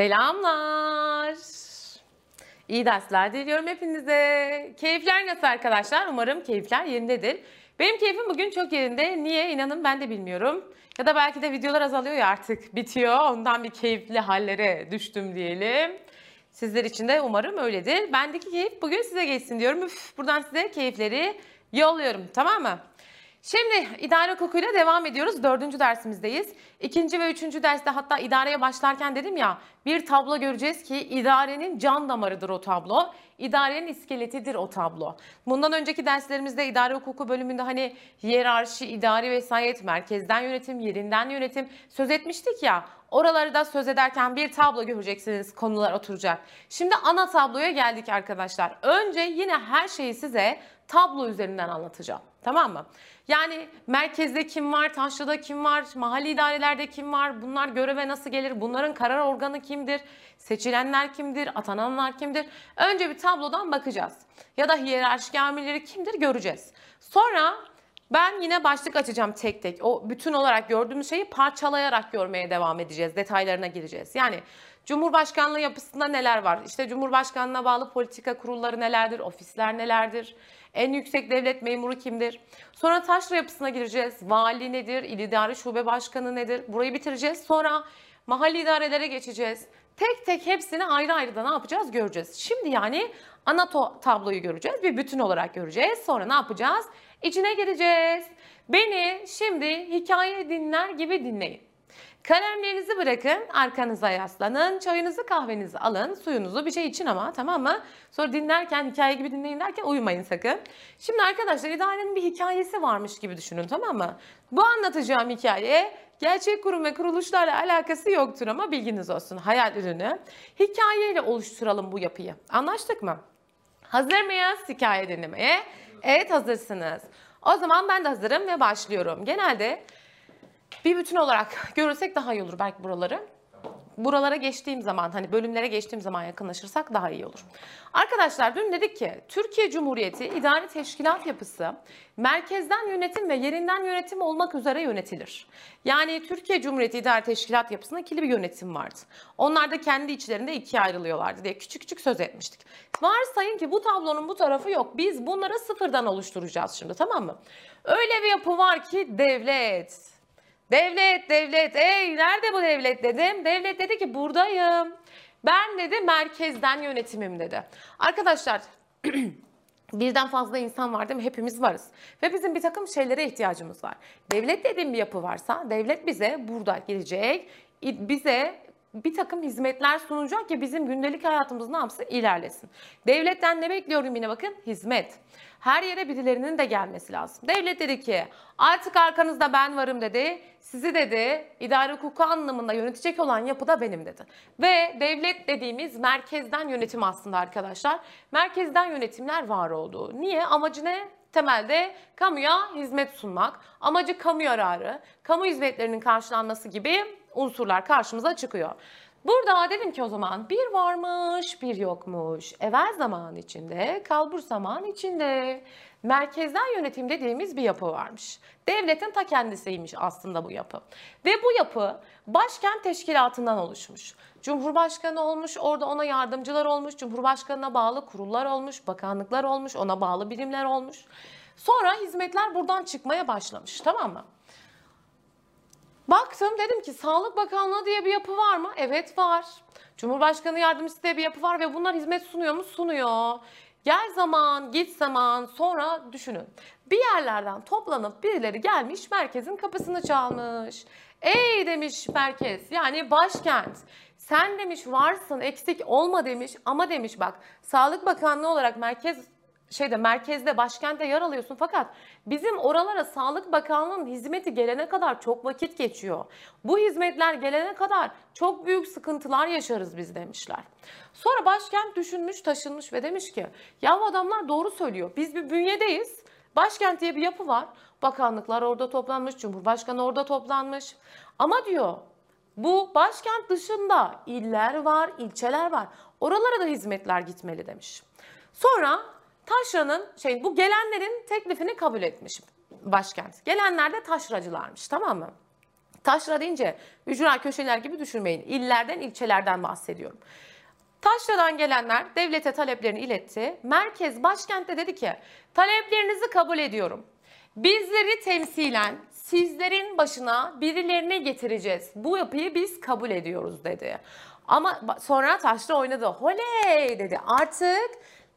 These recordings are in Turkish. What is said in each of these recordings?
Selamlar. İyi dersler diliyorum hepinize. Keyifler nasıl arkadaşlar? Umarım keyifler yerindedir. Benim keyfim bugün çok yerinde. Niye? İnanın ben de bilmiyorum. Ya da belki de videolar azalıyor ya artık bitiyor. Ondan bir keyifli hallere düştüm diyelim. Sizler için de umarım öyledir. Bendeki keyif bugün size geçsin diyorum. Üf, buradan size keyifleri yolluyorum. Tamam mı? Şimdi idare hukukuyla devam ediyoruz. Dördüncü dersimizdeyiz. İkinci ve üçüncü derste hatta idareye başlarken dedim ya bir tablo göreceğiz ki idarenin can damarıdır o tablo. İdarenin iskeletidir o tablo. Bundan önceki derslerimizde idare hukuku bölümünde hani hiyerarşi, idari vesayet, merkezden yönetim, yerinden yönetim söz etmiştik ya. Oraları da söz ederken bir tablo göreceksiniz konular oturacak. Şimdi ana tabloya geldik arkadaşlar. Önce yine her şeyi size tablo üzerinden anlatacağım. Tamam mı? Yani merkezde kim var, taşrada kim var, mahalli idarelerde kim var, bunlar göreve nasıl gelir, bunların karar organı kimdir, seçilenler kimdir, atananlar kimdir? Önce bir tablodan bakacağız. Ya da hiyerarşik amirleri kimdir göreceğiz. Sonra ben yine başlık açacağım tek tek. O bütün olarak gördüğümüz şeyi parçalayarak görmeye devam edeceğiz. Detaylarına gireceğiz. Yani Cumhurbaşkanlığı yapısında neler var? İşte Cumhurbaşkanlığına bağlı politika kurulları nelerdir? Ofisler nelerdir? En yüksek devlet memuru kimdir? Sonra taşra yapısına gireceğiz. Vali nedir? İl idare şube başkanı nedir? Burayı bitireceğiz. Sonra mahalli idarelere geçeceğiz. Tek tek hepsini ayrı ayrı da ne yapacağız göreceğiz. Şimdi yani ana tabloyu göreceğiz. Bir bütün olarak göreceğiz. Sonra ne yapacağız? İçine gireceğiz. Beni şimdi hikaye dinler gibi dinleyin. Kalemlerinizi bırakın, arkanıza yaslanın, çayınızı kahvenizi alın, suyunuzu bir şey için ama tamam mı? Sonra dinlerken, hikaye gibi dinleyin derken uyumayın sakın. Şimdi arkadaşlar idarenin bir hikayesi varmış gibi düşünün tamam mı? Bu anlatacağım hikaye gerçek kurum ve kuruluşlarla alakası yoktur ama bilginiz olsun. Hayal ürünü. Hikayeyle oluşturalım bu yapıyı. Anlaştık mı? Hazır mıyız hikaye dinlemeye? Evet hazırsınız. O zaman ben de hazırım ve başlıyorum. Genelde bir bütün olarak görürsek daha iyi olur belki buraları. Buralara geçtiğim zaman hani bölümlere geçtiğim zaman yakınlaşırsak daha iyi olur. Arkadaşlar dün dedik ki Türkiye Cumhuriyeti idari teşkilat yapısı merkezden yönetim ve yerinden yönetim olmak üzere yönetilir. Yani Türkiye Cumhuriyeti idari teşkilat yapısında ikili bir yönetim vardı. Onlar da kendi içlerinde ikiye ayrılıyorlardı diye küçük küçük söz etmiştik. Varsayın ki bu tablonun bu tarafı yok. Biz bunları sıfırdan oluşturacağız şimdi tamam mı? Öyle bir yapı var ki devlet, Devlet, devlet. Ey nerede bu devlet dedim. Devlet dedi ki buradayım. Ben dedi merkezden yönetimim dedi. Arkadaşlar birden fazla insan var değil mi? Hepimiz varız. Ve bizim bir takım şeylere ihtiyacımız var. Devlet dediğim bir yapı varsa devlet bize burada gelecek. Bize bir takım hizmetler sunacak ki bizim gündelik hayatımız ne yapsın? ilerlesin. Devletten ne bekliyorum yine bakın? Hizmet. Her yere birilerinin de gelmesi lazım. Devlet dedi ki artık arkanızda ben varım dedi. Sizi dedi idare hukuku anlamında yönetecek olan yapı da benim dedi. Ve devlet dediğimiz merkezden yönetim aslında arkadaşlar. Merkezden yönetimler var oldu. Niye? Amacı ne? temelde kamuya hizmet sunmak, amacı kamu yararı, kamu hizmetlerinin karşılanması gibi unsurlar karşımıza çıkıyor. Burada dedim ki o zaman bir varmış bir yokmuş. Evvel zaman içinde, kalbur zaman içinde. Merkezden yönetim dediğimiz bir yapı varmış. Devletin ta kendisiymiş aslında bu yapı. Ve bu yapı başkent teşkilatından oluşmuş. Cumhurbaşkanı olmuş, orada ona yardımcılar olmuş, Cumhurbaşkanına bağlı kurullar olmuş, bakanlıklar olmuş, ona bağlı birimler olmuş. Sonra hizmetler buradan çıkmaya başlamış tamam mı? Baktım dedim ki Sağlık Bakanlığı diye bir yapı var mı? Evet var. Cumhurbaşkanı Yardımcısı diye bir yapı var ve bunlar hizmet sunuyor mu? Sunuyor. Gel zaman, git zaman, sonra düşünün. Bir yerlerden toplanıp birileri gelmiş merkezin kapısını çalmış. Ey demiş merkez yani başkent. Sen demiş varsın eksik olma demiş ama demiş bak Sağlık Bakanlığı olarak merkez şeyde merkezde başkentte yer alıyorsun fakat bizim oralara Sağlık Bakanlığı'nın hizmeti gelene kadar çok vakit geçiyor. Bu hizmetler gelene kadar çok büyük sıkıntılar yaşarız biz demişler. Sonra başkent düşünmüş taşınmış ve demiş ki ya adamlar doğru söylüyor biz bir bünyedeyiz. Başkent diye bir yapı var. Bakanlıklar orada toplanmış, Cumhurbaşkanı orada toplanmış. Ama diyor bu başkent dışında iller var, ilçeler var. Oralara da hizmetler gitmeli demiş. Sonra Taşra'nın şey bu gelenlerin teklifini kabul etmiş başkent. Gelenler de taşracılarmış tamam mı? Taşra deyince ücra köşeler gibi düşünmeyin. İllerden, ilçelerden bahsediyorum. Taşra'dan gelenler devlete taleplerini iletti. Merkez başkentte dedi ki taleplerinizi kabul ediyorum. Bizleri temsilen sizlerin başına birilerini getireceğiz. Bu yapıyı biz kabul ediyoruz dedi. Ama sonra Taşra oynadı. Holey dedi. Artık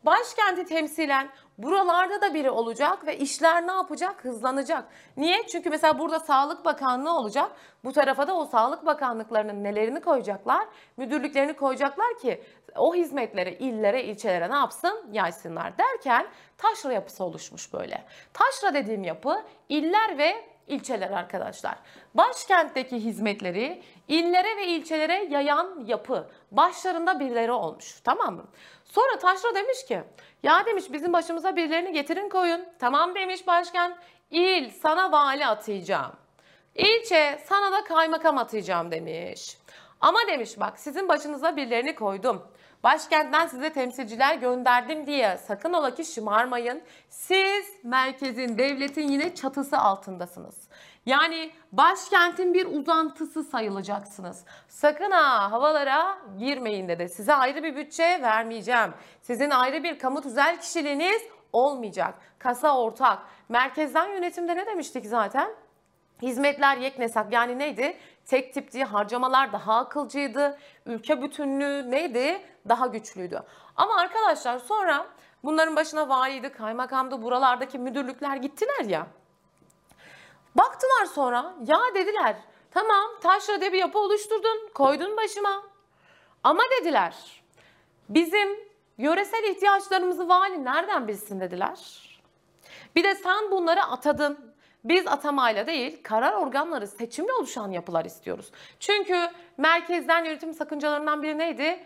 başkenti temsilen buralarda da biri olacak ve işler ne yapacak? Hızlanacak. Niye? Çünkü mesela burada Sağlık Bakanlığı olacak. Bu tarafa da o Sağlık Bakanlıklarının nelerini koyacaklar? Müdürlüklerini koyacaklar ki o hizmetleri illere, ilçelere ne yapsın? Yaysınlar derken taşra yapısı oluşmuş böyle. Taşra dediğim yapı iller ve ilçeler arkadaşlar. Başkentteki hizmetleri illere ve ilçelere yayan yapı. Başlarında birileri olmuş. Tamam mı? Sonra Taşra demiş ki ya demiş bizim başımıza birilerini getirin koyun. Tamam demiş başkan. İl sana vali atayacağım. İlçe sana da kaymakam atayacağım demiş. Ama demiş bak sizin başınıza birilerini koydum. Başkentten size temsilciler gönderdim diye sakın ola ki şımarmayın. Siz merkezin, devletin yine çatısı altındasınız. Yani başkentin bir uzantısı sayılacaksınız. Sakın ha havalara girmeyin dedi. Size ayrı bir bütçe vermeyeceğim. Sizin ayrı bir kamu tüzel kişiliğiniz olmayacak. Kasa ortak. Merkezden yönetimde ne demiştik zaten? Hizmetler yeknesak yani neydi? Tek tipti, harcamalar daha akılcıydı, ülke bütünlüğü neydi? Daha güçlüydü. Ama arkadaşlar sonra bunların başına valiydi, kaymakamdı, buralardaki müdürlükler gittiler ya. Baktılar sonra ya dediler tamam taşra bir yapı oluşturdun, koydun başıma. Ama dediler bizim yöresel ihtiyaçlarımızı vali nereden bilsin dediler. Bir de sen bunları atadın. Biz atamayla değil, karar organları seçimle oluşan yapılar istiyoruz. Çünkü merkezden yönetim sakıncalarından biri neydi?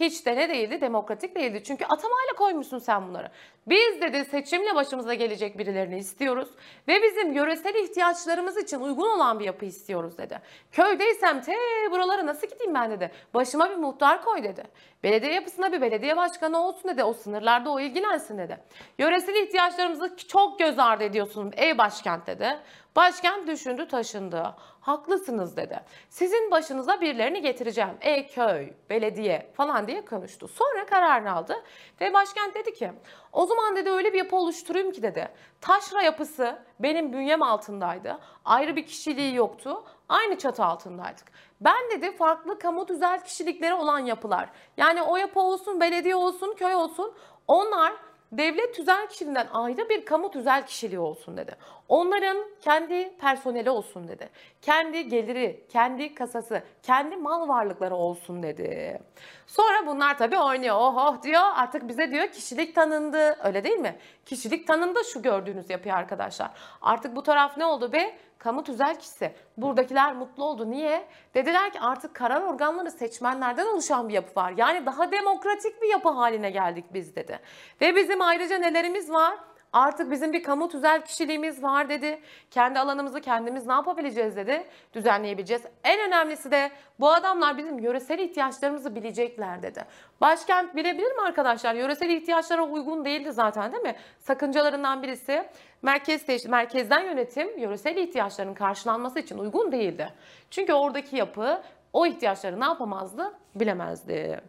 Hiç de ne değildi? Demokratik değildi. Çünkü atamayla koymuşsun sen bunları. Biz dedi seçimle başımıza gelecek birilerini istiyoruz. Ve bizim yöresel ihtiyaçlarımız için uygun olan bir yapı istiyoruz dedi. Köydeysem te buralara nasıl gideyim ben dedi. Başıma bir muhtar koy dedi. Belediye yapısına bir belediye başkanı olsun dedi. O sınırlarda o ilgilensin dedi. Yöresel ihtiyaçlarımızı çok göz ardı ediyorsun ey başkent dedi. Başkent düşündü taşındı. Haklısınız dedi. Sizin başınıza birilerini getireceğim. Ey köy, belediye falan diye konuştu. Sonra kararını aldı ve başkent dedi ki o zaman dedi öyle bir yapı oluşturayım ki dedi. Taşra yapısı benim bünyem altındaydı. Ayrı bir kişiliği yoktu. Aynı çatı altındaydık. Ben dedi farklı kamu tüzel kişilikleri olan yapılar. Yani o yapı olsun, belediye olsun, köy olsun. Onlar devlet tüzel kişiliğinden ayrı bir kamu tüzel kişiliği olsun dedi. Onların kendi personeli olsun dedi. Kendi geliri, kendi kasası, kendi mal varlıkları olsun dedi. Sonra bunlar tabii oynuyor. Oh oh diyor artık bize diyor kişilik tanındı. Öyle değil mi? Kişilik tanındı şu gördüğünüz yapıyor arkadaşlar. Artık bu taraf ne oldu be? Kamu tüzel kişisi. Buradakiler mutlu oldu. Niye? Dediler ki artık karar organları seçmenlerden oluşan bir yapı var. Yani daha demokratik bir yapı haline geldik biz dedi. Ve bizim ayrıca nelerimiz var? Artık bizim bir kamu tüzel kişiliğimiz var dedi. Kendi alanımızı kendimiz ne yapabileceğiz dedi. Düzenleyebileceğiz. En önemlisi de bu adamlar bizim yöresel ihtiyaçlarımızı bilecekler dedi. Başkent bilebilir mi arkadaşlar? Yöresel ihtiyaçlara uygun değildi zaten değil mi? Sakıncalarından birisi merkez merkezden yönetim yöresel ihtiyaçların karşılanması için uygun değildi. Çünkü oradaki yapı o ihtiyaçları ne yapamazdı? Bilemezdi.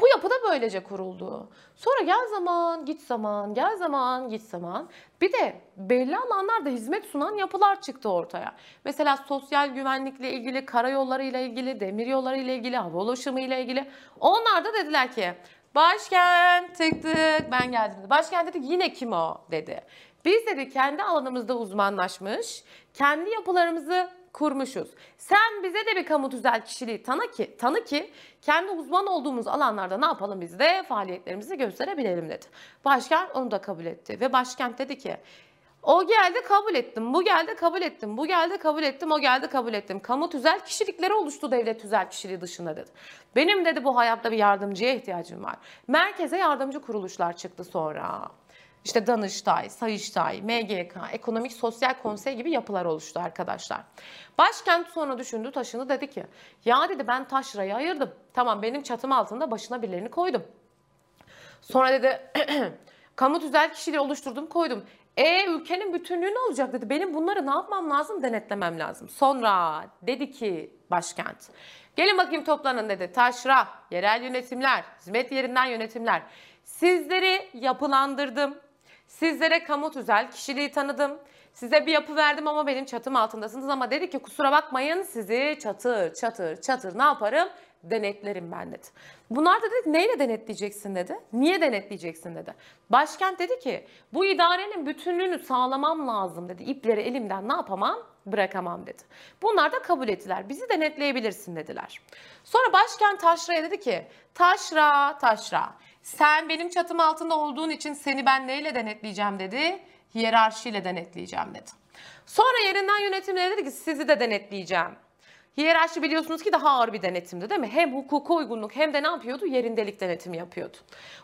Bu yapı da böylece kuruldu. Sonra gel zaman, git zaman, gel zaman, git zaman. Bir de belli alanlarda hizmet sunan yapılar çıktı ortaya. Mesela sosyal güvenlikle ilgili, karayolları ile ilgili, demir yolları ile ilgili, hava ulaşımı ile ilgili. Onlar da dediler ki başkent tık tık ben geldim. Başkent dedi yine kim o dedi. Biz dedi kendi alanımızda uzmanlaşmış, kendi yapılarımızı kurmuşuz. Sen bize de bir kamu tüzel kişiliği tanı ki, tanı ki kendi uzman olduğumuz alanlarda ne yapalım biz de faaliyetlerimizi gösterebilelim dedi. Başkan onu da kabul etti ve başkent dedi ki o geldi kabul ettim, bu geldi kabul ettim, bu geldi kabul ettim, o geldi kabul ettim. Kamu tüzel kişilikleri oluştu devlet tüzel kişiliği dışında dedi. Benim dedi bu hayatta bir yardımcıya ihtiyacım var. Merkeze yardımcı kuruluşlar çıktı sonra. İşte Danıştay, Sayıştay, MGK, Ekonomik Sosyal Konsey gibi yapılar oluştu arkadaşlar. Başkent sonra düşündü taşını dedi ki ya dedi ben taşrayı ayırdım. Tamam benim çatım altında başına birilerini koydum. Sonra dedi Kamu tüzel kişiliği oluşturdum koydum. E ülkenin bütünlüğü ne olacak dedi. Benim bunları ne yapmam lazım? Denetlemem lazım. Sonra dedi ki başkent. Gelin bakayım toplanın dedi. Taşra, yerel yönetimler, hizmet yerinden yönetimler. Sizleri yapılandırdım. Sizlere kamu tüzel kişiliği tanıdım. Size bir yapı verdim ama benim çatım altındasınız ama dedi ki kusura bakmayın sizi çatır çatır çatır ne yaparım? Denetlerim ben dedi. Bunlar da dedi neyle denetleyeceksin dedi. Niye denetleyeceksin dedi. Başkent dedi ki bu idarenin bütünlüğünü sağlamam lazım dedi. İpleri elimden ne yapamam? Bırakamam dedi. Bunlar da kabul ettiler. Bizi denetleyebilirsin dediler. Sonra başkent Taşra'ya dedi ki Taşra Taşra sen benim çatım altında olduğun için seni ben neyle denetleyeceğim dedi. Hiyerarşiyle denetleyeceğim dedi. Sonra yerinden yönetimlere dedi ki sizi de denetleyeceğim. Hiyerarşi biliyorsunuz ki daha ağır bir denetimdi değil mi? Hem hukuka uygunluk hem de ne yapıyordu? Yerindelik denetimi yapıyordu.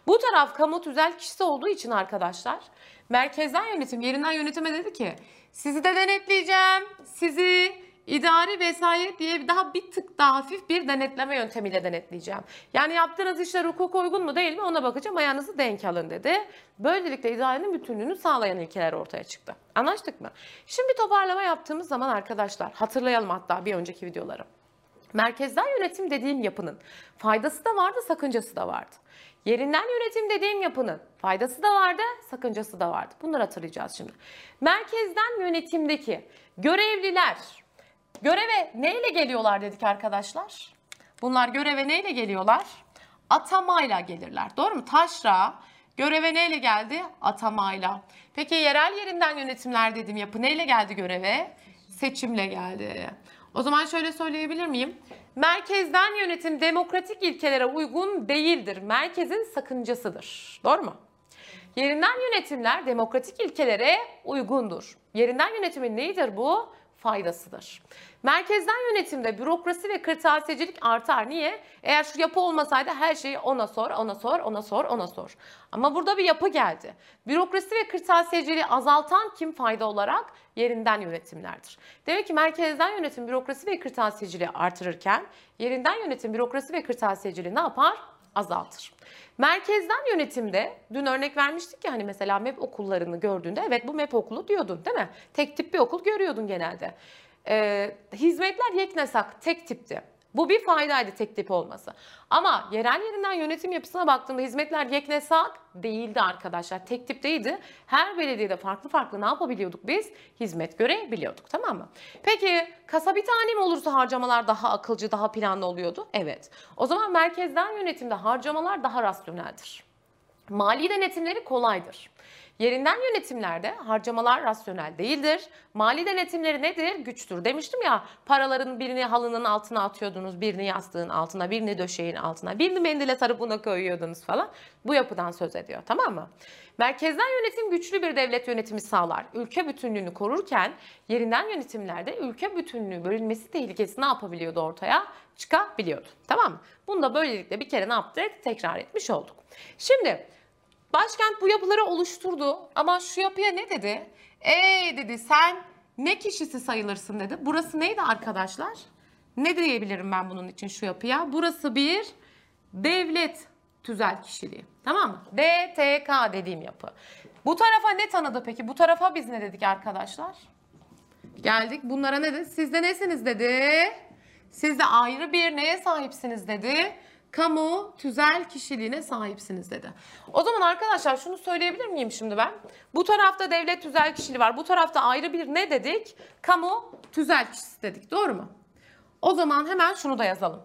Bu taraf kamu tüzel kişisi olduğu için arkadaşlar merkezden yönetim yerinden yönetime dedi ki sizi de denetleyeceğim. Sizi idari vesayet diye daha bir tık daha hafif bir denetleme yöntemiyle denetleyeceğim. Yani yaptığınız işler hukuka uygun mu değil mi ona bakacağım ayağınızı denk alın dedi. Böylelikle idarenin bütünlüğünü sağlayan ilkeler ortaya çıktı. Anlaştık mı? Şimdi toparlama yaptığımız zaman arkadaşlar hatırlayalım hatta bir önceki videoları. Merkezden yönetim dediğim yapının faydası da vardı, sakıncası da vardı. Yerinden yönetim dediğim yapının faydası da vardı, sakıncası da vardı. Bunları hatırlayacağız şimdi. Merkezden yönetimdeki görevliler göreve neyle geliyorlar dedik arkadaşlar? Bunlar göreve neyle geliyorlar? Atamayla gelirler. Doğru mu? Taşra göreve neyle geldi? Atamayla. Peki yerel yerinden yönetimler dediğim yapı neyle geldi göreve? Seçimle geldi. O zaman şöyle söyleyebilir miyim? Merkezden yönetim demokratik ilkelere uygun değildir. Merkezin sakıncasıdır. Doğru mu? Yerinden yönetimler demokratik ilkelere uygundur. Yerinden yönetimin neyidir bu? Faydasıdır. Merkezden yönetimde bürokrasi ve kırtasiyecilik artar. Niye? Eğer şu yapı olmasaydı her şeyi ona sor, ona sor, ona sor, ona sor. Ama burada bir yapı geldi. Bürokrasi ve kırtasiyeciliği azaltan kim fayda olarak? Yerinden yönetimlerdir. Demek ki merkezden yönetim bürokrasi ve kırtasiyeciliği artırırken yerinden yönetim bürokrasi ve kırtasiyeciliği ne yapar? Azaltır. Merkezden yönetimde dün örnek vermiştik ya hani mesela MEP okullarını gördüğünde evet bu MEP okulu diyordun değil mi? Tek tip bir okul görüyordun genelde. Ee, hizmetler yeknesak tek tipti. Bu bir faydaydı tek tip olması. Ama yerel yerinden yönetim yapısına baktığımda hizmetler yeknesak değildi arkadaşlar. Tek tip değildi. Her belediyede farklı farklı ne yapabiliyorduk biz? Hizmet görebiliyorduk tamam mı? Peki kasa bir tane mi olursa harcamalar daha akılcı, daha planlı oluyordu? Evet. O zaman merkezden yönetimde harcamalar daha rasyoneldir. Mali denetimleri kolaydır. Yerinden yönetimlerde harcamalar rasyonel değildir. Mali denetimleri nedir? Güçtür. Demiştim ya paraların birini halının altına atıyordunuz, birini yastığın altına, birini döşeğin altına, birini mendile sarıp buna koyuyordunuz falan. Bu yapıdan söz ediyor tamam mı? Merkezden yönetim güçlü bir devlet yönetimi sağlar. Ülke bütünlüğünü korurken yerinden yönetimlerde ülke bütünlüğü bölünmesi tehlikesi ne yapabiliyordu ortaya? Çıkabiliyordu. Tamam mı? Bunu da böylelikle bir kere ne yaptık? Tekrar etmiş olduk. Şimdi Başkent bu yapıları oluşturdu ama şu yapıya ne dedi? Ey dedi sen ne kişisi sayılırsın dedi. Burası neydi arkadaşlar? Ne diyebilirim ben bunun için şu yapıya? Burası bir devlet tüzel kişiliği. Tamam mı? DTK dediğim yapı. Bu tarafa ne tanıdı peki? Bu tarafa biz ne dedik arkadaşlar? Geldik bunlara ne dedi? Siz de nesiniz dedi? Siz de ayrı bir neye sahipsiniz dedi? Kamu tüzel kişiliğine sahipsiniz dedi. O zaman arkadaşlar şunu söyleyebilir miyim şimdi ben? Bu tarafta devlet tüzel kişiliği var. Bu tarafta ayrı bir ne dedik? Kamu tüzel kişisi dedik. Doğru mu? O zaman hemen şunu da yazalım.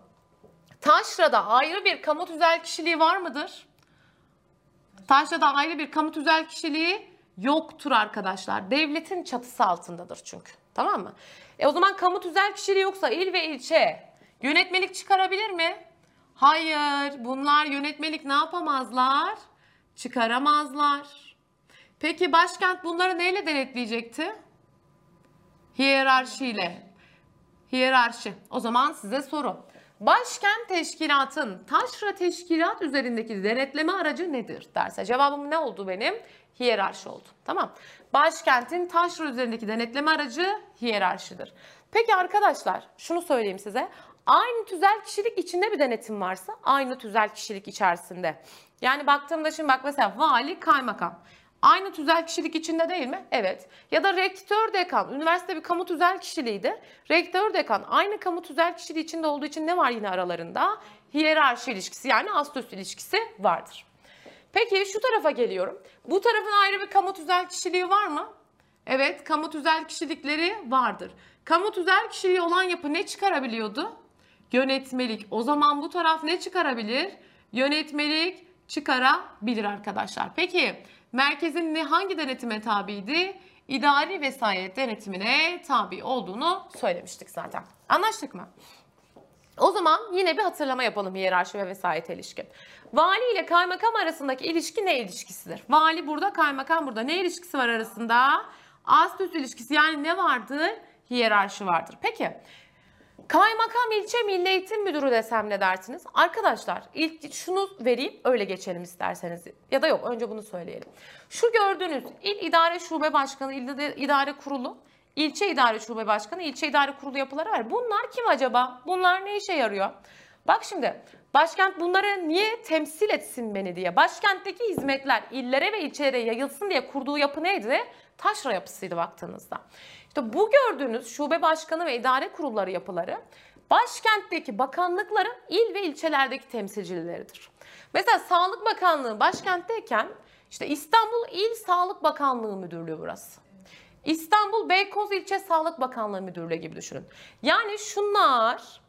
Taşra'da ayrı bir kamu tüzel kişiliği var mıdır? Taşra'da ayrı bir kamu tüzel kişiliği yoktur arkadaşlar. Devletin çatısı altındadır çünkü. Tamam mı? E o zaman kamu tüzel kişiliği yoksa il ve ilçe yönetmelik çıkarabilir mi? Hayır, bunlar yönetmelik ne yapamazlar? Çıkaramazlar. Peki başkent bunları neyle denetleyecekti? Hiyerarşiyle. Hiyerarşi. O zaman size soru. Başkent teşkilatın taşra teşkilat üzerindeki denetleme aracı nedir derse cevabım ne oldu benim? Hiyerarşi oldu. Tamam. Başkentin taşra üzerindeki denetleme aracı hiyerarşidir. Peki arkadaşlar şunu söyleyeyim size. Aynı tüzel kişilik içinde bir denetim varsa aynı tüzel kişilik içerisinde Yani baktığımda şimdi bak mesela vali, kaymakam. Aynı tüzel kişilik içinde değil mi? Evet. Ya da rektör dekan. Üniversite bir kamu tüzel kişiliğiydi. Rektör dekan aynı kamu tüzel kişiliği içinde olduğu için ne var yine aralarında? Hiyerarşi ilişkisi yani ast üst ilişkisi vardır. Peki şu tarafa geliyorum. Bu tarafın ayrı bir kamu tüzel kişiliği var mı? Evet, kamu tüzel kişilikleri vardır. Kamu tüzel kişiliği olan yapı ne çıkarabiliyordu? Yönetmelik. O zaman bu taraf ne çıkarabilir? Yönetmelik çıkarabilir arkadaşlar. Peki merkezin ne hangi denetime tabiydi? İdari vesayet denetimine tabi olduğunu söylemiştik zaten. Anlaştık mı? O zaman yine bir hatırlama yapalım hiyerarşi ve vesayete ilişkin. Vali ile kaymakam arasındaki ilişki ne ilişkisidir? Vali burada, kaymakam burada. Ne ilişkisi var arasında? Ast üst ilişkisi yani ne vardır? Hiyerarşi vardır. Peki kaymakam ilçe milli eğitim müdürü desem ne dersiniz? Arkadaşlar ilk şunu vereyim öyle geçelim isterseniz. Ya da yok önce bunu söyleyelim. Şu gördüğünüz il idare şube başkanı, il idare kurulu İlçe idare şube başkanı, ilçe idare kurulu yapıları var. Bunlar kim acaba? Bunlar ne işe yarıyor? Bak şimdi başkent bunları niye temsil etsin beni diye. Başkentteki hizmetler illere ve ilçelere yayılsın diye kurduğu yapı neydi? Taşra yapısıydı baktığınızda. İşte bu gördüğünüz şube başkanı ve idare kurulları yapıları başkentteki bakanlıkların il ve ilçelerdeki temsilcileridir. Mesela Sağlık Bakanlığı başkentteyken işte İstanbul İl Sağlık Bakanlığı Müdürlüğü burası. İstanbul Beykoz İlçe Sağlık Bakanlığı Müdürlüğü gibi düşünün. Yani şunlar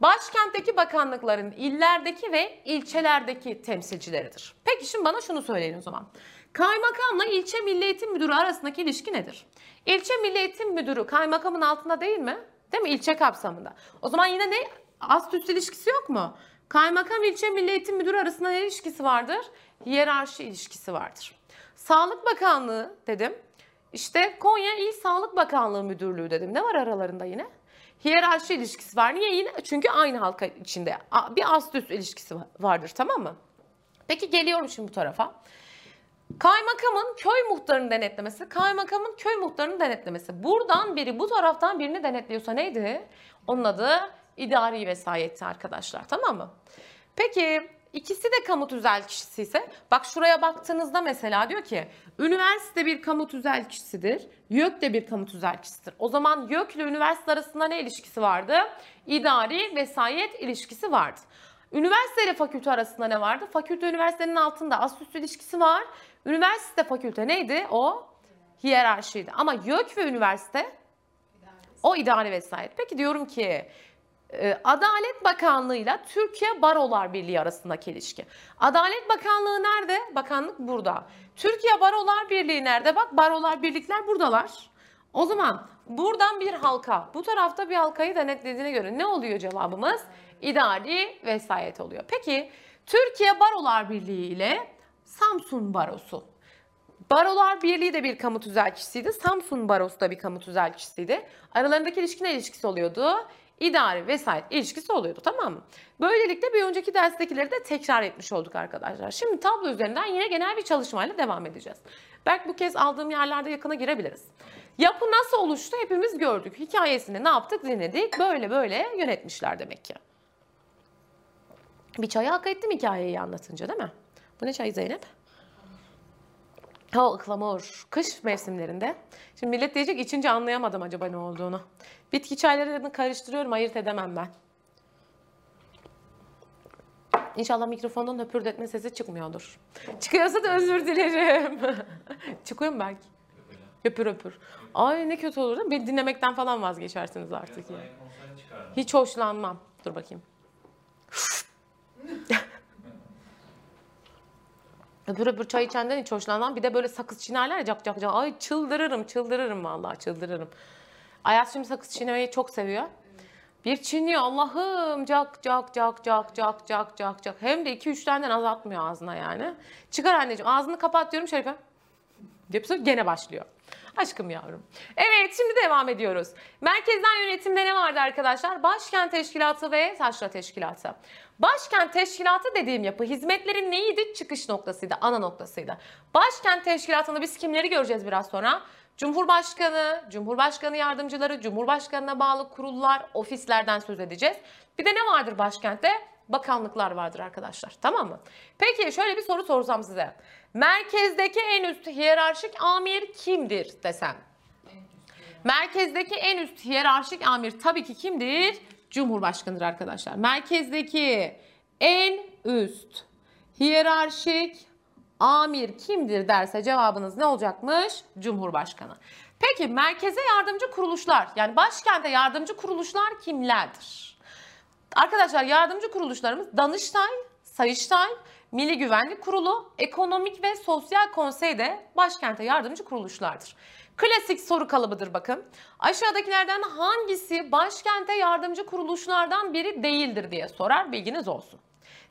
başkentteki bakanlıkların illerdeki ve ilçelerdeki temsilcileridir. Peki şimdi bana şunu söyleyin o zaman. Kaymakamla ilçe milli eğitim müdürü arasındaki ilişki nedir? İlçe milli eğitim müdürü kaymakamın altında değil mi? Değil mi? İlçe kapsamında. O zaman yine ne? Ast üst ilişkisi yok mu? Kaymakam ilçe milli eğitim müdürü arasında ne ilişkisi vardır? Hiyerarşi ilişkisi vardır. Sağlık Bakanlığı dedim. İşte Konya İl Sağlık Bakanlığı Müdürlüğü dedim. Ne var aralarında yine? Hiyerarşi ilişkisi var. Niye yine? Çünkü aynı halka içinde bir ast üst ilişkisi vardır tamam mı? Peki geliyorum şimdi bu tarafa. Kaymakamın köy muhtarını denetlemesi, kaymakamın köy muhtarını denetlemesi. Buradan biri bu taraftan birini denetliyorsa neydi? Onun adı idari vesayetti arkadaşlar tamam mı? Peki İkisi de kamu tüzel kişisi ise bak şuraya baktığınızda mesela diyor ki üniversite bir kamu tüzel kişisidir. YÖK de bir kamu tüzel kişisidir. O zaman YÖK ile üniversite arasında ne ilişkisi vardı? İdari vesayet ilişkisi vardı. Üniversite ile fakülte arasında ne vardı? Fakülte üniversitenin altında ast ilişkisi var. Üniversite fakülte neydi? O hiyerarşiydi. Ama YÖK ve üniversite o idari vesayet. Peki diyorum ki Adalet Bakanlığı ile Türkiye Barolar Birliği arasındaki ilişki. Adalet Bakanlığı nerede? Bakanlık burada. Türkiye Barolar Birliği nerede? Bak barolar birlikler buradalar. O zaman buradan bir halka, bu tarafta bir halkayı denetlediğine göre ne oluyor cevabımız? İdari vesayet oluyor. Peki Türkiye Barolar Birliği ile Samsun Barosu. Barolar Birliği de bir kamu tüzelçisiydi. Samsun Barosu da bir kamu tüzelçisiydi. Aralarındaki ilişki ne ilişkisi oluyordu? İdari vesayet ilişkisi oluyordu tamam mı? Böylelikle bir önceki derstekileri de tekrar etmiş olduk arkadaşlar. Şimdi tablo üzerinden yine genel bir çalışmayla devam edeceğiz. Belki bu kez aldığım yerlerde yakına girebiliriz. Yapı nasıl oluştu hepimiz gördük. Hikayesini ne yaptık dinledik. Böyle böyle yönetmişler demek ki. Bir çaya hak ettim hikayeyi anlatınca değil mi? Bu ne çayı Zeynep? Ha ıhlamur. Kış mevsimlerinde. Şimdi millet diyecek içince anlayamadım acaba ne olduğunu. Bitki çaylarını karıştırıyorum ayırt edemem ben. İnşallah mikrofondan höpürdetme sesi çıkmıyordur. Çıkıyorsa da özür dilerim. Çıkıyor mu belki? Höpür höpür. Ay ne kötü olur değil mi? Beni dinlemekten falan vazgeçersiniz artık ya. Hiç hoşlanmam. Dur bakayım. Öbür öbür çay içenden hiç hoşlanmam. Bir de böyle sakız çiğnerler ya cak cak cak. Ay çıldırırım çıldırırım vallahi çıldırırım. Ayaz şimdi sakız çiğnemeyi çok seviyor. Bir çiğniyor Allah'ım cak cak cak cak cak cak cak cak. Hem de 2-3 taneden azaltmıyor ağzına yani. Çıkar anneciğim ağzını kapat diyorum Şerife. Yapıyor gene başlıyor. Aşkım yavrum. Evet şimdi devam ediyoruz. Merkezden yönetimde ne vardı arkadaşlar? Başkent Teşkilatı ve Taşra Teşkilatı. Başkent Teşkilatı dediğim yapı hizmetlerin neydi? Çıkış noktasıydı, ana noktasıydı. Başkent Teşkilatı'nda biz kimleri göreceğiz biraz sonra? Cumhurbaşkanı, Cumhurbaşkanı yardımcıları, Cumhurbaşkanına bağlı kurullar, ofislerden söz edeceğiz. Bir de ne vardır başkentte? bakanlıklar vardır arkadaşlar. Tamam mı? Peki şöyle bir soru sorsam size. Merkezdeki en üst hiyerarşik amir kimdir desem? Merkezdeki en üst hiyerarşik amir tabii ki kimdir? Cumhurbaşkanıdır arkadaşlar. Merkezdeki en üst hiyerarşik amir kimdir derse cevabınız ne olacakmış? Cumhurbaşkanı. Peki merkeze yardımcı kuruluşlar yani başkente yardımcı kuruluşlar kimlerdir? Arkadaşlar yardımcı kuruluşlarımız Danıştay, Sayıştay, Milli Güvenlik Kurulu, Ekonomik ve Sosyal Konsey de başkente yardımcı kuruluşlardır. Klasik soru kalıbıdır bakın. Aşağıdakilerden hangisi başkente yardımcı kuruluşlardan biri değildir diye sorar bilginiz olsun.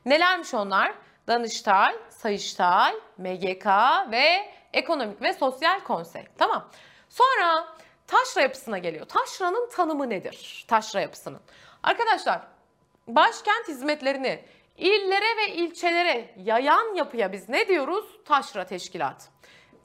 Nelermiş onlar? Danıştay, Sayıştay, MGK ve Ekonomik ve Sosyal Konsey. Tamam. Sonra taşra yapısına geliyor. Taşranın tanımı nedir? Taşra yapısının. Arkadaşlar başkent hizmetlerini illere ve ilçelere yayan yapıya biz ne diyoruz? Taşra teşkilat.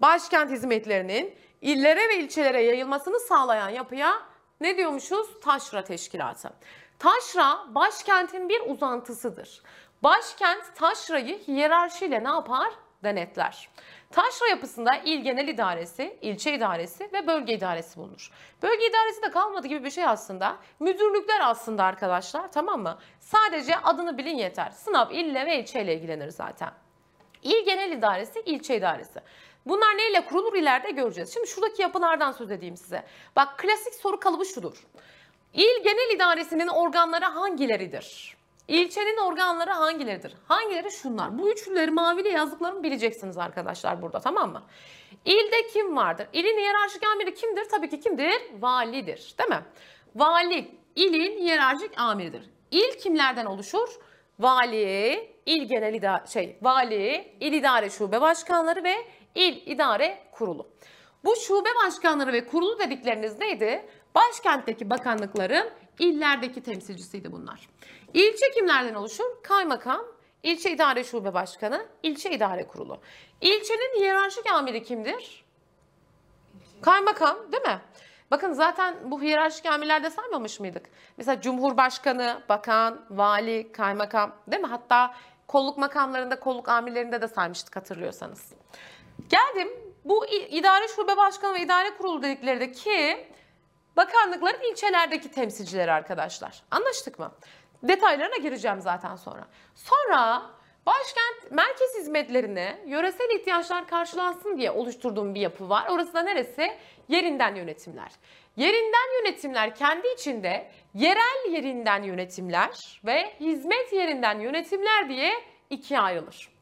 Başkent hizmetlerinin illere ve ilçelere yayılmasını sağlayan yapıya ne diyormuşuz? Taşra teşkilatı. Taşra başkentin bir uzantısıdır. Başkent taşrayı hiyerarşiyle ne yapar? Denetler. Taşra yapısında il genel idaresi, ilçe idaresi ve bölge idaresi bulunur. Bölge idaresi de kalmadı gibi bir şey aslında. Müdürlükler aslında arkadaşlar tamam mı? Sadece adını bilin yeter. Sınav ille ve ilçeyle ilgilenir zaten. İl genel idaresi, ilçe idaresi. Bunlar neyle kurulur ileride göreceğiz. Şimdi şuradaki yapılardan söz edeyim size. Bak klasik soru kalıbı şudur. İl genel idaresinin organları hangileridir? İlçenin organları hangileridir? Hangileri şunlar? Bu üçlüleri maviyle yazdıklarımı bileceksiniz arkadaşlar burada tamam mı? İlde kim vardır? İlin hiyerarşik amiri kimdir? Tabii ki kimdir? Validir değil mi? Vali ilin hiyerarşik amiridir. İl kimlerden oluşur? Vali, il genel idare, şey, vali, il idare şube başkanları ve il idare kurulu. Bu şube başkanları ve kurulu dedikleriniz neydi? Başkentteki bakanlıkların illerdeki temsilcisiydi bunlar. İlçe kimlerden oluşur? Kaymakam, ilçe idare şube başkanı, ilçe idare kurulu. İlçenin hiyerarşik amiri kimdir? Kaymakam değil mi? Bakın zaten bu hiyerarşik amirlerde saymamış mıydık? Mesela Cumhurbaşkanı, bakan, vali, kaymakam değil mi? Hatta kolluk makamlarında, kolluk amirlerinde de saymıştık hatırlıyorsanız. Geldim bu idare şube başkanı ve idare kurulu dedikleri de ki bakanlıkların ilçelerdeki temsilcileri arkadaşlar. Anlaştık mı? Detaylarına gireceğim zaten sonra. Sonra başkent merkez hizmetlerine yöresel ihtiyaçlar karşılansın diye oluşturduğum bir yapı var. Orası da neresi? Yerinden yönetimler. Yerinden yönetimler kendi içinde yerel yerinden yönetimler ve hizmet yerinden yönetimler diye ikiye ayrılır.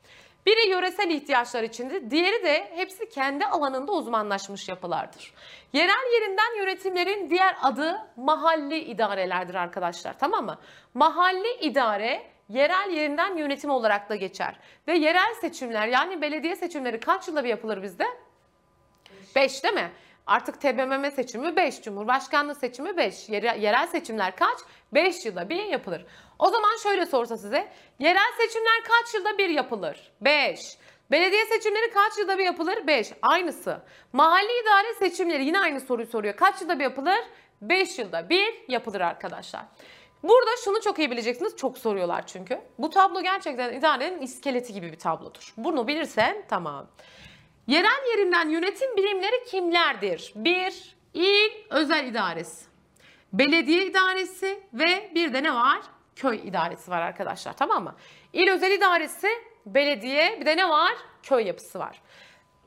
Biri yöresel ihtiyaçlar içindir, diğeri de hepsi kendi alanında uzmanlaşmış yapılardır. Yerel yerinden yönetimlerin diğer adı mahalli idarelerdir arkadaşlar tamam mı? Mahalli idare yerel yerinden yönetim olarak da geçer. Ve yerel seçimler yani belediye seçimleri kaç yılda bir yapılır bizde? 5 değil mi? Artık TBMM seçimi 5, Cumhurbaşkanlığı seçimi 5, yerel seçimler kaç? 5 yılda bir yapılır. O zaman şöyle sorsa size, yerel seçimler kaç yılda bir yapılır? 5. Belediye seçimleri kaç yılda bir yapılır? 5. Aynısı. Mahalli idare seçimleri yine aynı soruyu soruyor. Kaç yılda bir yapılır? 5 yılda bir yapılır arkadaşlar. Burada şunu çok iyi bileceksiniz. Çok soruyorlar çünkü. Bu tablo gerçekten idarenin iskeleti gibi bir tablodur. Bunu bilirsen tamam. Yerel yerinden yönetim birimleri kimlerdir? Bir, il özel idaresi. Belediye idaresi ve bir de ne var? Köy idaresi var arkadaşlar tamam mı? İl özel idaresi, belediye bir de ne var? Köy yapısı var.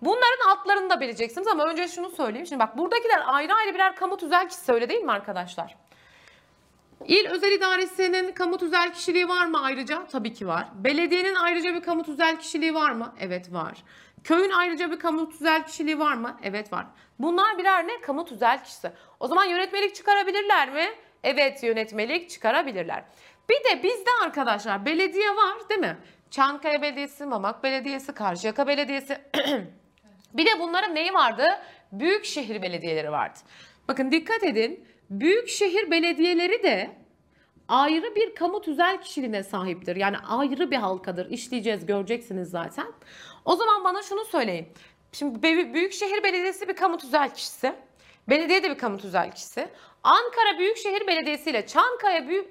Bunların altlarını da bileceksiniz ama önce şunu söyleyeyim. Şimdi bak buradakiler ayrı ayrı birer kamu tüzel kişisi öyle değil mi arkadaşlar? İl özel idaresinin kamu tüzel kişiliği var mı ayrıca? Tabii ki var. Belediyenin ayrıca bir kamu tüzel kişiliği var mı? Evet var. Köyün ayrıca bir kamu tüzel kişiliği var mı? Evet var. Bunlar birer ne? Kamu tüzel kişisi. O zaman yönetmelik çıkarabilirler mi? Evet yönetmelik çıkarabilirler. Bir de bizde arkadaşlar belediye var değil mi? Çankaya Belediyesi, Mamak Belediyesi, Karşıyaka Belediyesi. bir de bunların neyi vardı? Büyükşehir belediyeleri vardı. Bakın dikkat edin. Büyükşehir belediyeleri de ayrı bir kamu tüzel kişiliğine sahiptir. Yani ayrı bir halkadır. İşleyeceğiz, göreceksiniz zaten. O zaman bana şunu söyleyin. Şimdi Büyükşehir Belediyesi bir kamu tüzel kişisi. Belediye de bir kamu tüzel kişisi. Ankara Büyükşehir Belediyesi ile Çankaya Büyük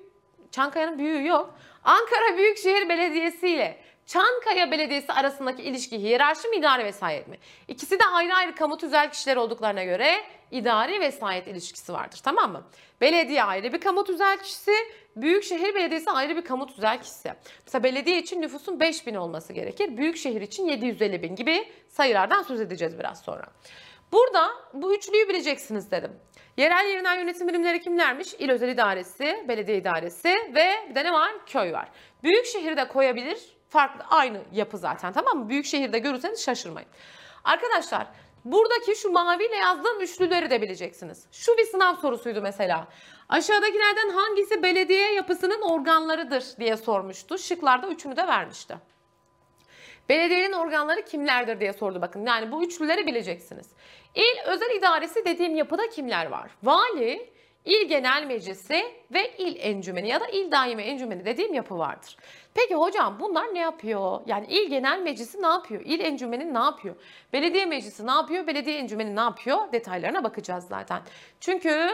Çankaya'nın büyüğü yok. Ankara Büyükşehir Belediyesi ile Çankaya Belediyesi arasındaki ilişki hiyerarşi mi idari vesayet mi? İkisi de ayrı ayrı kamu tüzel kişiler olduklarına göre idari vesayet ilişkisi vardır tamam mı? Belediye ayrı bir kamu tüzel kişisi, Büyükşehir Belediyesi ayrı bir kamu tüzel kişisi. Mesela belediye için nüfusun 5000 olması gerekir. Büyükşehir için 750 bin gibi sayılardan söz edeceğiz biraz sonra. Burada bu üçlüyü bileceksiniz dedim. Yerel yerinden yönetim birimleri kimlermiş? İl Özel İdaresi, Belediye İdaresi ve bir de ne var? Köy var. Büyük şehirde koyabilir. Farklı aynı yapı zaten tamam mı? Büyük şehirde görürseniz şaşırmayın. Arkadaşlar buradaki şu maviyle yazdığım üçlüleri de bileceksiniz. Şu bir sınav sorusuydu mesela. Aşağıdakilerden hangisi belediye yapısının organlarıdır diye sormuştu. Şıklarda üçünü de vermişti. Belediyenin organları kimlerdir diye sordu bakın. Yani bu üçlüleri bileceksiniz. İl özel idaresi dediğim yapıda kimler var? Vali, il genel meclisi ve il encümeni ya da il daimi encümeni dediğim yapı vardır. Peki hocam bunlar ne yapıyor? Yani il genel meclisi ne yapıyor? İl encümeni ne yapıyor? Belediye meclisi ne yapıyor? Belediye encümeni ne yapıyor? Detaylarına bakacağız zaten. Çünkü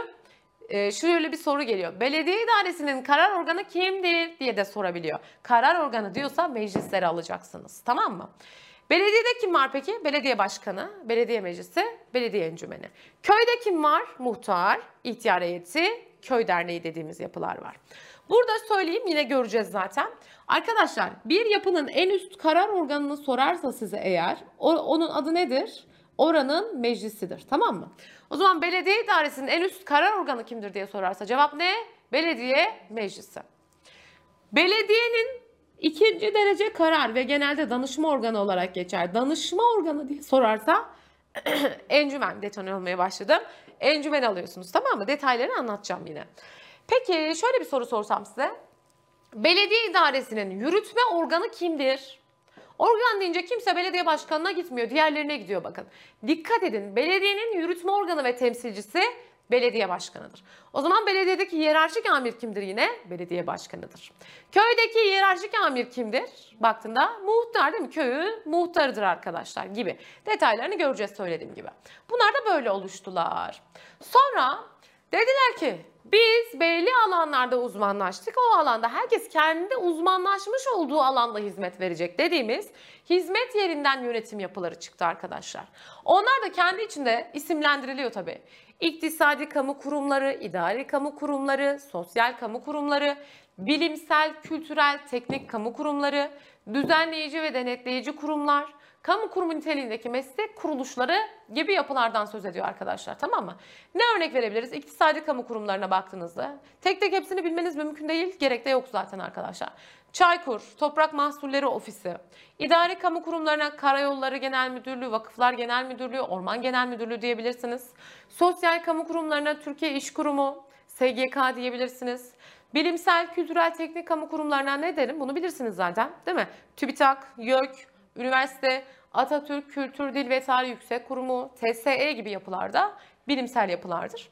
e, şöyle bir soru geliyor. Belediye idaresinin karar organı kimdir diye de sorabiliyor. Karar organı diyorsa meclisleri alacaksınız. Tamam mı? Belediyede kim var peki? Belediye başkanı, belediye meclisi, belediye encümeni. Köyde kim var? Muhtar, ihtiyar heyeti, köy derneği dediğimiz yapılar var. Burada söyleyeyim yine göreceğiz zaten. Arkadaşlar bir yapının en üst karar organını sorarsa size eğer o, onun adı nedir? Oranın meclisidir tamam mı? O zaman belediye idaresinin en üst karar organı kimdir diye sorarsa cevap ne? Belediye meclisi. Belediyenin ikinci derece karar ve genelde danışma organı olarak geçer. Danışma organı diye sorarsa encümen detone olmaya başladım. Encümen alıyorsunuz tamam mı? Detayları anlatacağım yine. Peki şöyle bir soru sorsam size. Belediye idaresinin yürütme organı kimdir? Organ deyince kimse belediye başkanına gitmiyor. Diğerlerine gidiyor bakın. Dikkat edin. Belediyenin yürütme organı ve temsilcisi belediye başkanıdır. O zaman belediyedeki hiyerarşik amir kimdir yine? Belediye başkanıdır. Köydeki hiyerarşik amir kimdir? Baktığında muhtar değil mi? Köyü muhtarıdır arkadaşlar gibi. Detaylarını göreceğiz söylediğim gibi. Bunlar da böyle oluştular. Sonra dediler ki biz belli alanlarda uzmanlaştık. O alanda herkes kendi uzmanlaşmış olduğu alanda hizmet verecek dediğimiz hizmet yerinden yönetim yapıları çıktı arkadaşlar. Onlar da kendi içinde isimlendiriliyor tabii. İktisadi kamu kurumları, idari kamu kurumları, sosyal kamu kurumları, bilimsel, kültürel, teknik kamu kurumları, düzenleyici ve denetleyici kurumlar, kamu kurumu niteliğindeki meslek kuruluşları gibi yapılardan söz ediyor arkadaşlar tamam mı? Ne örnek verebiliriz? İktisadi kamu kurumlarına baktığınızda tek tek hepsini bilmeniz mümkün değil. Gerek de yok zaten arkadaşlar. Çaykur, Toprak Mahsulleri Ofisi, idari kamu kurumlarına Karayolları Genel Müdürlüğü, Vakıflar Genel Müdürlüğü, Orman Genel Müdürlüğü diyebilirsiniz. Sosyal kamu kurumlarına Türkiye İş Kurumu, SGK diyebilirsiniz. Bilimsel, kültürel, teknik kamu kurumlarına ne derim? Bunu bilirsiniz zaten değil mi? TÜBİTAK, YÖK, üniversite, Atatürk Kültür Dil ve Tarih Yüksek Kurumu, TSE gibi yapılarda bilimsel yapılardır.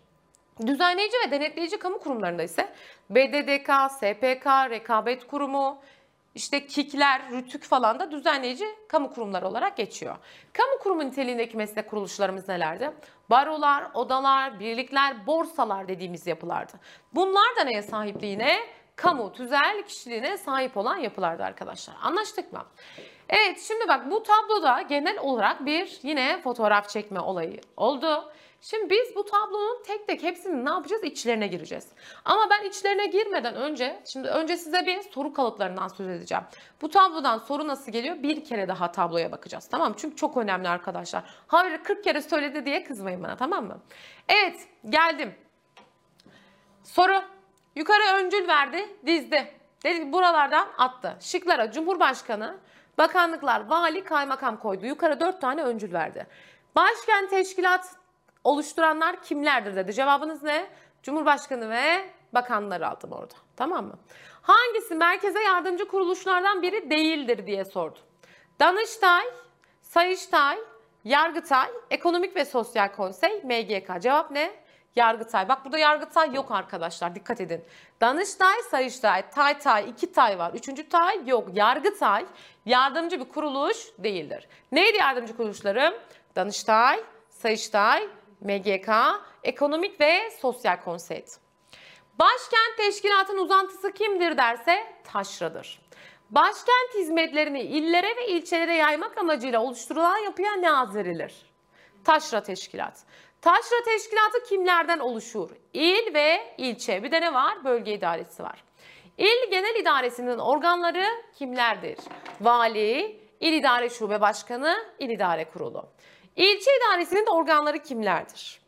Düzenleyici ve denetleyici kamu kurumlarında ise BDDK, SPK, Rekabet Kurumu, işte KİK'ler, RÜTÜK falan da düzenleyici kamu kurumları olarak geçiyor. Kamu kurumu niteliğindeki meslek kuruluşlarımız nelerdi? Barolar, odalar, birlikler, borsalar dediğimiz yapılardı. Bunlar da neye sahipti yine? Kamu, tüzel kişiliğine sahip olan yapılardı arkadaşlar. Anlaştık mı? Evet şimdi bak bu tabloda genel olarak bir yine fotoğraf çekme olayı oldu. Şimdi biz bu tablonun tek tek hepsini ne yapacağız? İçlerine gireceğiz. Ama ben içlerine girmeden önce, şimdi önce size bir soru kalıplarından söz edeceğim. Bu tablodan soru nasıl geliyor? Bir kere daha tabloya bakacağız. Tamam mı? Çünkü çok önemli arkadaşlar. Hayır 40 kere söyledi diye kızmayın bana tamam mı? Evet geldim. Soru. Yukarı öncül verdi, dizdi. Dedi ki buralardan attı. Şıklara Cumhurbaşkanı, bakanlıklar, vali, kaymakam koydu. Yukarı dört tane öncül verdi. Başkent teşkilat oluşturanlar kimlerdir dedi. Cevabınız ne? Cumhurbaşkanı ve bakanları aldım orada. Tamam mı? Hangisi merkeze yardımcı kuruluşlardan biri değildir diye sordu. Danıştay, Sayıştay, Yargıtay, Ekonomik ve Sosyal Konsey, MGK. Cevap ne? Yargıtay. Bak burada Yargıtay yok arkadaşlar dikkat edin. Danıştay, Sayıştay, Tay Tay, iki Tay var. Üçüncü Tay yok. Yargıtay yardımcı bir kuruluş değildir. Neydi yardımcı kuruluşlarım? Danıştay, Sayıştay, MGK, Ekonomik ve Sosyal Konsey. Başkent teşkilatın uzantısı kimdir derse taşradır. Başkent hizmetlerini illere ve ilçelere yaymak amacıyla oluşturulan yapıya ne? Taşra Teşkilat. Taşra Teşkilatı kimlerden oluşur? İl ve ilçe. Bir de ne var? Bölge idaresi var. İl Genel İdaresi'nin organları kimlerdir? Vali, İl İdare Şube Başkanı, İl İdare Kurulu. İlçe idaresinin de organları kimlerdir?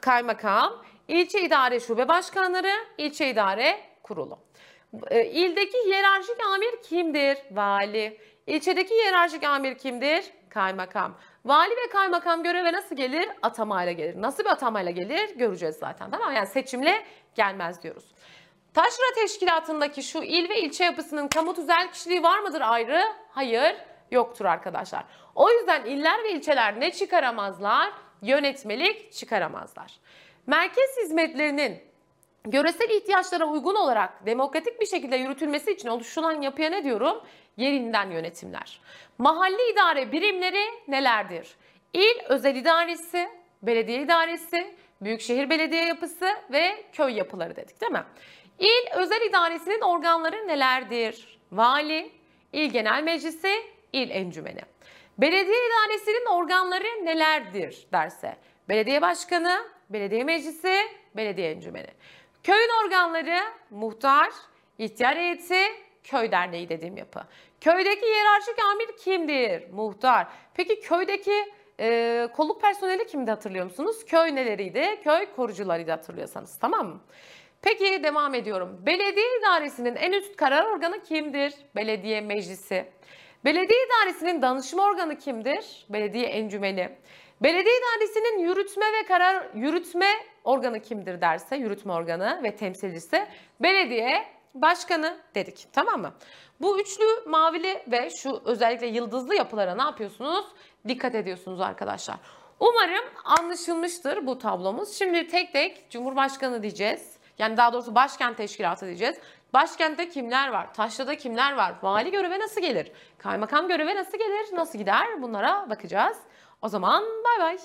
Kaymakam, ilçe idare şube başkanları, ilçe idare kurulu. E, İldeki hiyerarşik amir kimdir? Vali. İlçedeki hiyerarşik amir kimdir? Kaymakam. Vali ve kaymakam göreve nasıl gelir? Atamayla gelir. Nasıl bir atamayla gelir? Göreceğiz zaten. Tamam? Yani seçimle gelmez diyoruz. Taşra teşkilatındaki şu il ve ilçe yapısının kamu tüzel kişiliği var mıdır ayrı? Hayır, yoktur arkadaşlar. O yüzden iller ve ilçeler ne çıkaramazlar? Yönetmelik çıkaramazlar. Merkez hizmetlerinin Göresel ihtiyaçlara uygun olarak demokratik bir şekilde yürütülmesi için oluşturulan yapıya ne diyorum? Yerinden yönetimler. Mahalli idare birimleri nelerdir? İl özel idaresi, belediye idaresi, büyükşehir belediye yapısı ve köy yapıları dedik değil mi? İl özel idaresinin organları nelerdir? Vali, il genel meclisi, il encümeni. Belediye idaresinin organları nelerdir derse? Belediye başkanı, belediye meclisi, belediye encümeni. Köyün organları muhtar, ihtiyar heyeti, köy derneği dediğim yapı. Köydeki hiyerarşik amir kimdir? Muhtar. Peki köydeki e, kolluk personeli kimdi hatırlıyor musunuz? Köy neleriydi? Köy korucularıydı hatırlıyorsanız tamam mı? Peki devam ediyorum. Belediye idaresinin en üst karar organı kimdir? Belediye meclisi. Belediye idaresinin danışma organı kimdir? Belediye encümeni. Belediye idaresinin yürütme ve karar yürütme organı kimdir derse, yürütme organı ve temsilcisi belediye başkanı dedik. Tamam mı? Bu üçlü mavili ve şu özellikle yıldızlı yapılara ne yapıyorsunuz? Dikkat ediyorsunuz arkadaşlar. Umarım anlaşılmıştır bu tablomuz. Şimdi tek tek Cumhurbaşkanı diyeceğiz. Yani daha doğrusu başkent teşkilatı diyeceğiz. Başkentte kimler var? Taşra'da kimler var? Vali göreve nasıl gelir? Kaymakam göreve nasıl gelir? Nasıl gider? Bunlara bakacağız. O zaman bay bay.